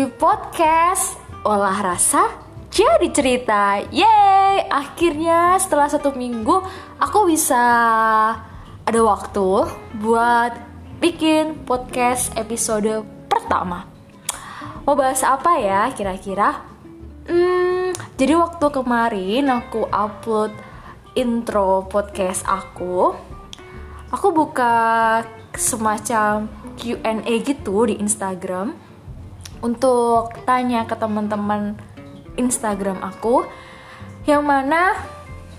di podcast Olah Rasa Jadi Cerita. Yeay, akhirnya setelah satu minggu aku bisa ada waktu buat bikin podcast episode pertama. Mau bahas apa ya kira-kira? Hmm, jadi waktu kemarin aku upload intro podcast aku Aku buka semacam Q&A gitu di Instagram untuk tanya ke teman-teman Instagram aku yang mana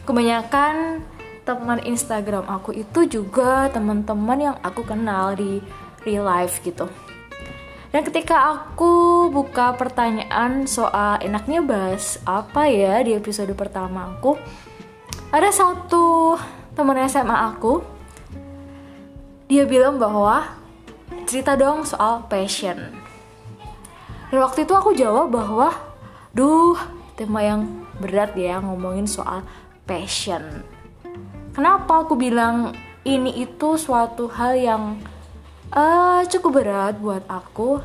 kebanyakan teman Instagram aku itu juga teman-teman yang aku kenal di real life gitu. Dan ketika aku buka pertanyaan soal enaknya bahas apa ya di episode pertama aku, ada satu teman SMA aku, dia bilang bahwa cerita dong soal passion. Dan waktu itu aku jawab bahwa, duh, tema yang berat ya ngomongin soal passion. Kenapa aku bilang ini itu suatu hal yang uh, cukup berat buat aku?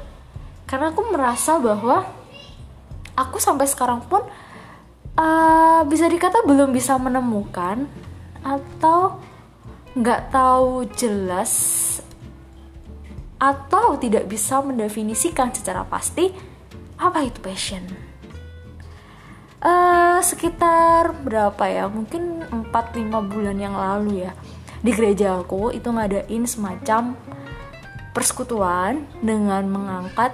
Karena aku merasa bahwa aku sampai sekarang pun uh, bisa dikata belum bisa menemukan atau nggak tahu jelas atau tidak bisa mendefinisikan secara pasti apa itu passion. Uh, sekitar berapa ya? Mungkin 4-5 bulan yang lalu ya. Di gereja aku itu ngadain semacam persekutuan dengan mengangkat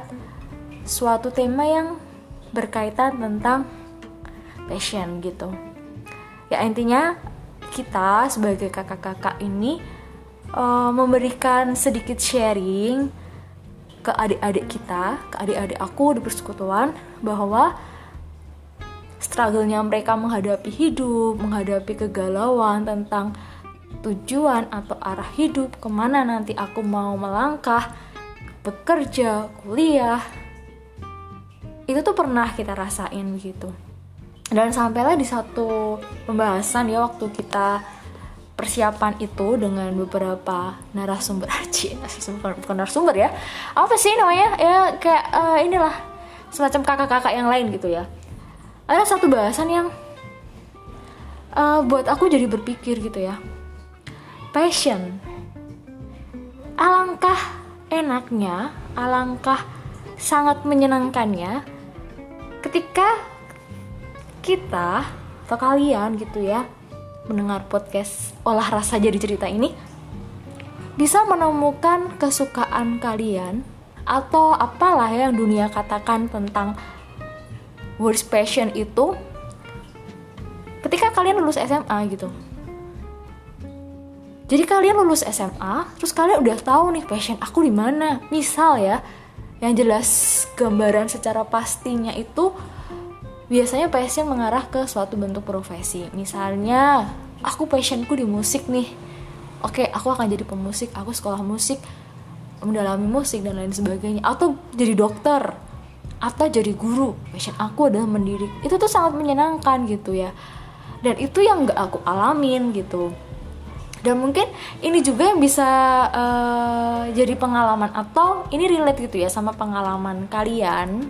suatu tema yang berkaitan tentang passion gitu. Ya intinya kita sebagai kakak-kakak ini uh, memberikan sedikit sharing ke adik-adik kita, ke adik-adik aku di persekutuan bahwa struggle-nya mereka menghadapi hidup, menghadapi kegalauan tentang tujuan atau arah hidup, ke mana nanti aku mau melangkah, bekerja, kuliah, itu tuh pernah kita rasain gitu. Dan sampailah di satu pembahasan ya waktu kita persiapan itu dengan beberapa narasumber. Aja narasumber bukan narasumber ya. Apa sih namanya? Ya kayak uh, inilah semacam kakak-kakak yang lain gitu ya. Ada satu bahasan yang uh, buat aku jadi berpikir gitu ya. Passion. Alangkah enaknya alangkah sangat menyenangkannya ketika kita atau kalian gitu ya mendengar podcast olah rasa jadi cerita ini bisa menemukan kesukaan kalian atau apalah ya yang dunia katakan tentang words passion itu ketika kalian lulus SMA gitu. Jadi kalian lulus SMA, terus kalian udah tahu nih passion aku di mana. Misal ya, yang jelas gambaran secara pastinya itu biasanya passion mengarah ke suatu bentuk profesi. Misalnya, aku passionku di musik nih. Oke, aku akan jadi pemusik, aku sekolah musik, mendalami musik dan lain sebagainya. Atau jadi dokter, atau jadi guru. Passion aku adalah mendidik. Itu tuh sangat menyenangkan gitu ya. Dan itu yang gak aku alamin gitu. Dan mungkin ini juga yang bisa uh, jadi pengalaman atau ini relate gitu ya sama pengalaman kalian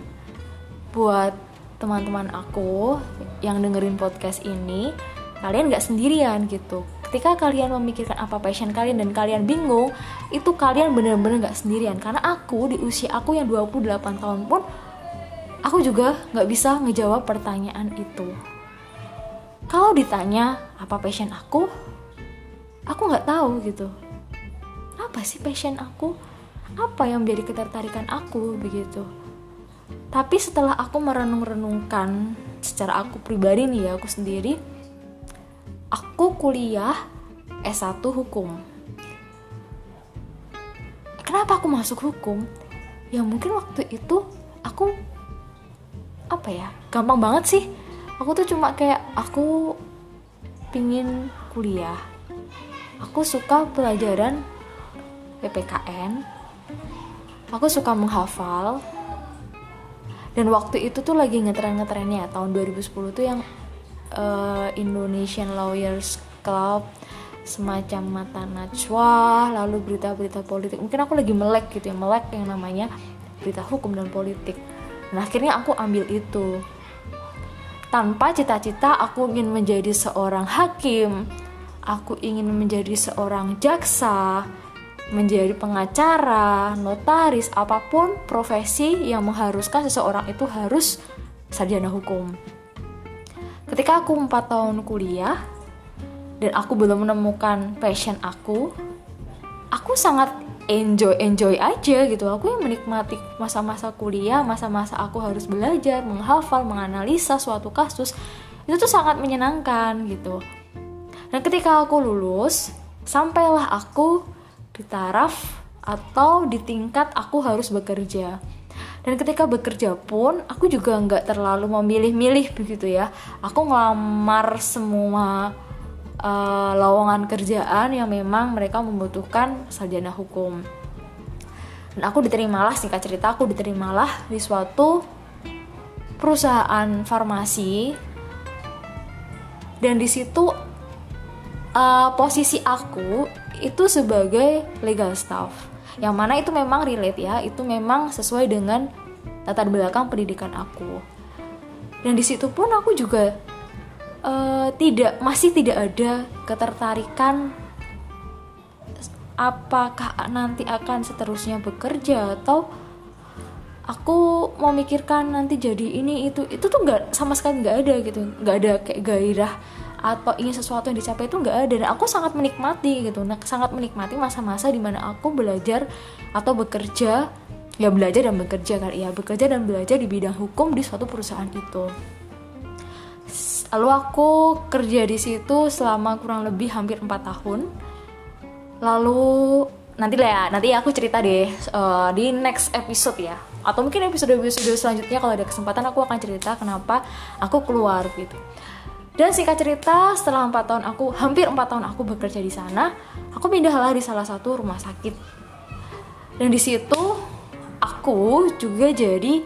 buat teman-teman aku yang dengerin podcast ini kalian gak sendirian gitu. Ketika kalian memikirkan apa passion kalian dan kalian bingung itu kalian bener-bener gak sendirian. Karena aku di usia aku yang 28 tahun pun aku juga gak bisa ngejawab pertanyaan itu. Kalau ditanya apa passion aku? Aku gak tahu gitu. Apa sih passion aku? Apa yang menjadi ketertarikan aku begitu tapi setelah aku merenung-renungkan secara aku pribadi nih ya aku sendiri aku kuliah S1 hukum. Kenapa aku masuk hukum? Ya mungkin waktu itu aku apa ya gampang banget sih. Aku tuh cuma kayak aku pingin kuliah. Aku suka pelajaran PPKN aku suka menghafal dan waktu itu tuh lagi ngetren-ngetrennya tahun 2010 tuh yang uh, Indonesian Lawyers Club semacam mata najwa lalu berita-berita politik. Mungkin aku lagi melek gitu ya melek yang namanya berita hukum dan politik. Dan akhirnya aku ambil itu. Tanpa cita-cita aku ingin menjadi seorang hakim. Aku ingin menjadi seorang jaksa menjadi pengacara, notaris, apa pun profesi yang mengharuskan seseorang itu harus sarjana hukum. Ketika aku 4 tahun kuliah dan aku belum menemukan passion aku, aku sangat enjoy enjoy aja gitu. Aku yang menikmati masa-masa kuliah, masa-masa aku harus belajar, menghafal, menganalisa suatu kasus. Itu tuh sangat menyenangkan gitu. Dan ketika aku lulus, sampailah aku di taraf atau di tingkat aku harus bekerja. Dan ketika bekerja pun aku juga nggak terlalu memilih-milih begitu ya. Aku ngelamar semua uh, lowongan kerjaan yang memang mereka membutuhkan sarjana hukum. Dan aku diterimalah singkat cerita aku diterimalah di suatu perusahaan farmasi. Dan di situ uh, posisi aku itu sebagai legal staff. Yang mana itu memang relate ya itu memang sesuai dengan latar belakang pendidikan aku. Dan di situ pun aku juga uh, tidak masih tidak ada ketertarikan apakah nanti akan seterusnya bekerja atau aku mau mikirkan nanti jadi ini itu. Itu tuh nggak sama sekali nggak ada gitu. Nggak ada kayak gairah atau ingin sesuatu yang dicapai itu nggak ada. Dan aku sangat menikmati gitu. Nah, sangat menikmati masa-masa di mana aku belajar atau bekerja. Ya belajar dan bekerja kan. Ya bekerja dan belajar di bidang hukum di suatu perusahaan itu. Lalu aku kerja di situ selama kurang lebih hampir 4 tahun. Lalu nanti lah ya nanti aku cerita deh uh, di next episode ya. Atau mungkin episode episode selanjutnya kalau ada kesempatan aku akan cerita kenapa aku keluar gitu dan singkat cerita, setelah empat tahun aku, hampir empat tahun aku bekerja di sana, aku pindahlah di salah satu rumah sakit. Dan di situ aku juga jadi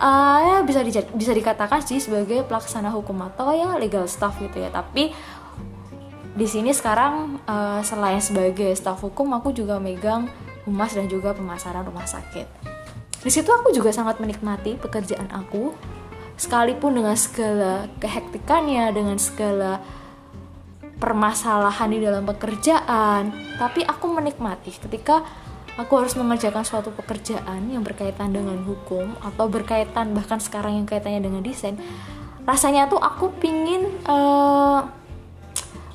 uh, ya bisa di, bisa dikatakan sih sebagai pelaksana hukum atau ya legal staff gitu ya. Tapi di sini sekarang uh, selain sebagai staff hukum, aku juga megang humas dan juga pemasaran rumah sakit. Di situ aku juga sangat menikmati pekerjaan aku sekalipun dengan segala kehektikannya dengan segala permasalahan di dalam pekerjaan tapi aku menikmati ketika aku harus mengerjakan suatu pekerjaan yang berkaitan dengan hukum atau berkaitan bahkan sekarang yang kaitannya dengan desain rasanya tuh aku pingin uh,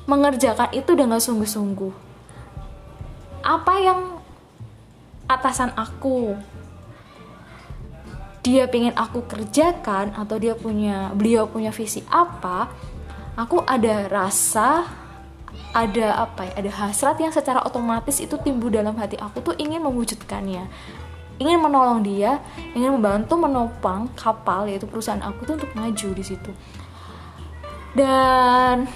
mengerjakan itu dengan sungguh-sungguh. Apa yang atasan aku dia pengen aku kerjakan atau dia punya beliau punya visi apa aku ada rasa ada apa ya ada hasrat yang secara otomatis itu timbul dalam hati aku tuh ingin mewujudkannya. Ingin menolong dia ingin membantu menopang kapal yaitu perusahaan aku tuh untuk maju di situ. Dan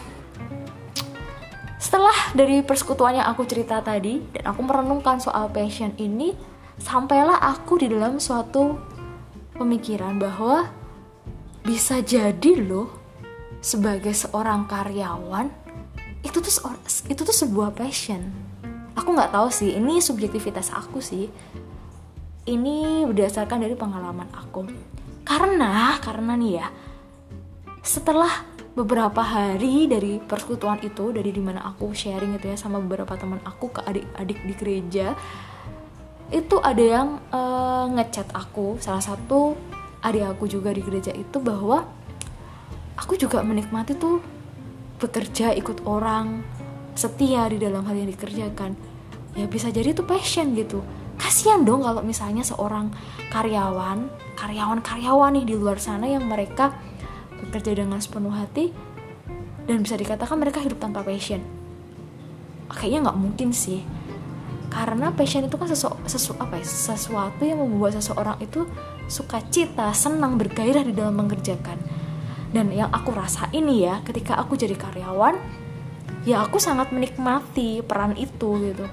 setelah dari persekutuan yang aku cerita tadi dan aku merenungkan soal passion ini sampailah aku di dalam suatu pemikiran bahwa bisa jadi loh sebagai seorang karyawan itu tuh itu tuh sebuah passion. Aku nggak tahu sih ini subjektivitas aku sih. Ini berdasarkan dari pengalaman aku. Karena karena nih ya setelah beberapa hari dari persekutuan itu dari di mana aku sharing itu ya sama beberapa teman aku ke adik-adik di gereja itu ada yang uh, ngechat aku salah satu adik aku juga di gereja itu bahwa aku juga menikmati tuh bekerja ikut orang setia di dalam hal yang dikerjakan. Ya bisa jadi itu passion gitu. Kasihan dong kalau misalnya seorang karyawan karyawan karyawan nih di luar sana yang mereka bekerja dengan sepenuh hati dan bisa dikatakan mereka hidup tanpa passion. Kayaknya nggak mungkin sih karena passion itu kan sesu, sesu apa ya, sesuatu yang membuat seseorang itu suka cita, senang, bergairah di dalam mengerjakan. Dan yang aku rasa ini ya, ketika aku jadi karyawan, ya aku sangat menikmati peran itu gitu.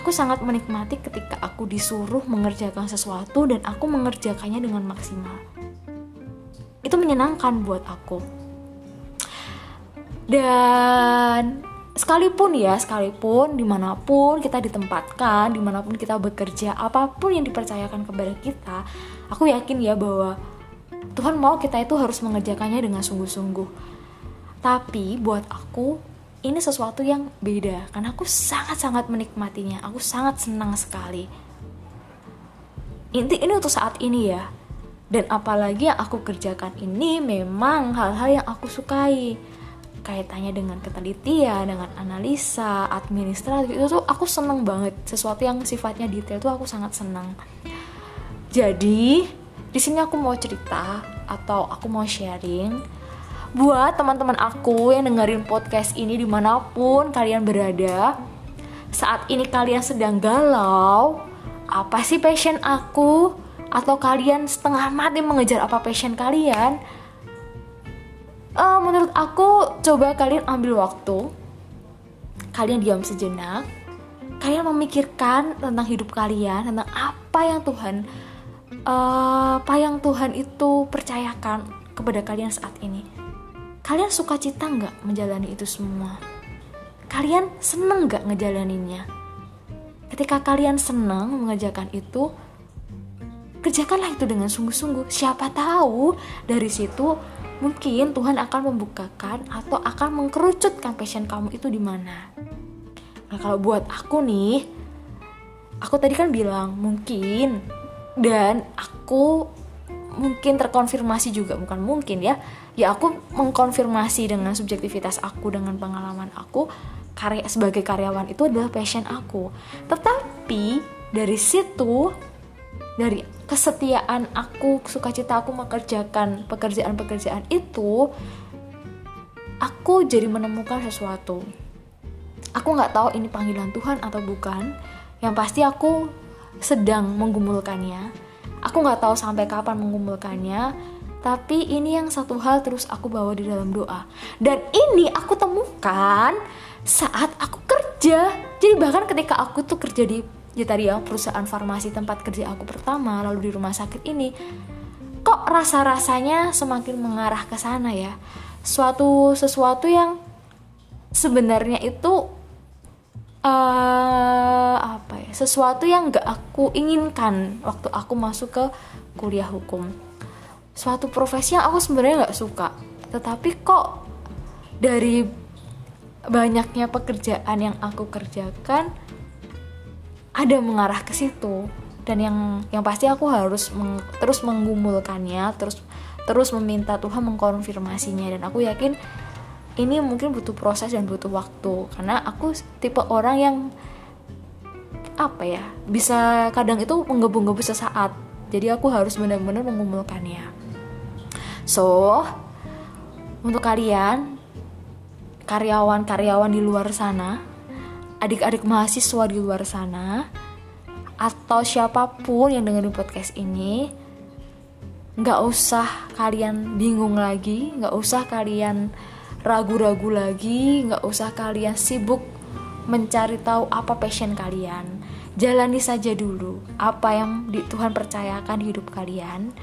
Aku sangat menikmati ketika aku disuruh mengerjakan sesuatu dan aku mengerjakannya dengan maksimal. Itu menyenangkan buat aku. Dan sekalipun ya sekalipun di mana pun kita ditempatkan di mana pun kita bekerja apa pun yang dipercayakan kepada kita aku yakin ya bahwa Tuhan mau kita itu harus mengerjakannya dengan sungguh-sungguh. Tapi buat aku ini sesuatu yang beda karena aku sangat-sangat menikmatinya. Aku sangat senang sekali. Inti ini untuk saat ini ya. Dan apalagi yang aku kerjakan ini memang hal-hal yang aku sukai kaitannya dengan ketelitian, dengan analisa, administratif itu tuh aku seneng banget. Sesuatu yang sifatnya detail tuh aku sangat senang. Jadi di sini aku mau cerita atau aku mau sharing buat teman-teman aku yang dengerin podcast ini di mana pun kalian berada. Saat ini kalian sedang galau, apa sih passion aku? Atau kalian setengah mati mengejar apa passion kalian? Uh, menurut aku coba kalian ambil waktu. Kalian diam sejenak. Kalian memikirkan tentang hidup kalian tentang apa yang Tuhan uh, apa yang Tuhan itu percayakan kepada kalian saat ini. Kalian suka cita nggak menjalani itu semua? Kalian seneng nggak ngejalaninnya? Ketika kalian senang mengerjakan itu kerjakanlah itu dengan sungguh-sungguh. Siapa tahu dari situ mungkin Tuhan akan membukakan atau akan mengkerucutkan passion kamu itu di mana. Nah, kalau buat aku nih, aku tadi kan bilang mungkin dan aku mungkin terkonfirmasi juga bukan mungkin ya ya aku mengkonfirmasi dengan subjektivitas aku dengan pengalaman aku karya sebagai karyawan itu adalah passion aku tetapi dari situ dari kesetiaan aku sukacita aku mengerjakan pekerjaan-pekerjaan itu aku jadi menemukan sesuatu. Aku nggak tahu ini panggilan Tuhan atau bukan. Yang pasti aku sedang menggumulkannya. Aku nggak tahu sampai kapan menggumulkannya tapi ini yang satu hal terus aku bawa di dalam doa. Dan ini aku temukan saat aku kerja. Jadi bahkan ketika aku tuh kerja di ya tadi ya perusahaan farmasi tempat kerja aku pertama lalu di rumah sakit ini kok rasa-rasanya semakin mengarah ke sana ya? Suatu sesuatu yang sebenarnya itu uh, apa ya sesuatu yang gak aku inginkan waktu aku masuk ke kuliah hukum. Suatu profesi yang aku sebenarnya gak suka. Tetapi kok dari banyaknya pekerjaan yang aku kerjakan ada mengarah ke situ. Dan yang yang pasti aku harus meng, terus menggumulkannya terus terus meminta Tuhan mengkonfirmasinya. Dan aku yakin ini mungkin butuh proses dan butuh waktu. Karena aku tipe orang yang apa ya bisa kadang itu menggebu-gebu sesaat. Jadi aku harus benar-benar mengumpulkannya so untuk kalian karyawan-karyawan di luar sana adik-adik mahasiswa di luar sana atau siapa pun yang dengerin podcast ini nggak usah kalian bingung lagi nggak usah kalian ragu-ragu lagi nggak usah kalian sibuk mencari tahu apa passion kalian. Jalani saja dulu apa yang di Tuhan percayakan di hidup kalian.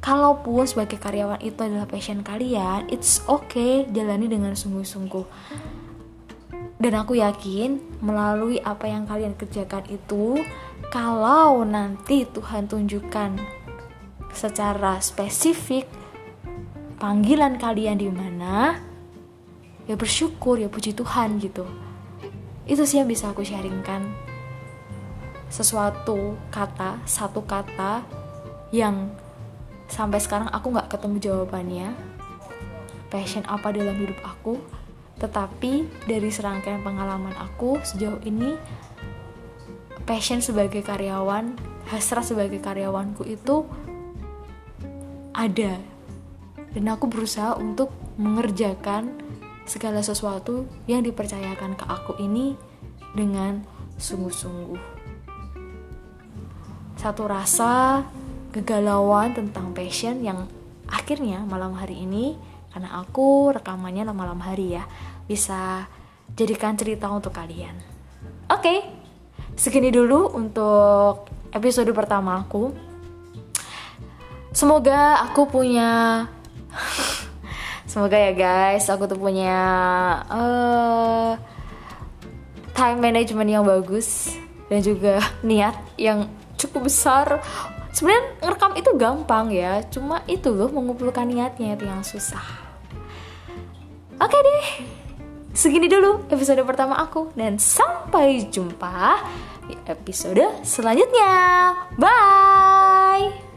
Kalaupun sebagai karyawan itu adalah passion kalian it's okay jalani dengan sungguh-sungguh dan aku yakin melalui apa yang kalian kerjakan itu kalau nanti Tuhan tunjukkan secara spesifik panggilan kalian di mana ya bersyukur ya puji Tuhan gitu. Itu sih yang bisa aku sharingkan. Sesuatu kata satu kata yang sampai sekarang aku nggak ketemu jawabannya. Passion apa dalam hidup aku tetapi dari serangkaian pengalaman aku sejauh ini passion sebagai karyawan, hasrat sebagai karyawanku itu ada. Dan aku berusaha untuk mengerjakan segala sesuatu yang dipercayakan ke aku ini dengan sungguh-sungguh. Satu rasa kegalauan tentang passion yang akhirnya malam hari ini karena aku rekamannya malam hari ya bisa jadikan cerita untuk kalian. Oke, okay, segini dulu untuk episode pertama aku. Semoga aku punya semoga ya guys, aku tuh punya uh, time management yang bagus dan juga niat yang cukup besar. Sebenarnya ngerekam itu gampang ya, cuma itu loh mengumpulkan niatnya itu yang susah. Oke okay deh segini dulu episode pertama aku dan sampai jumpa di episode selanjutnya. Bye.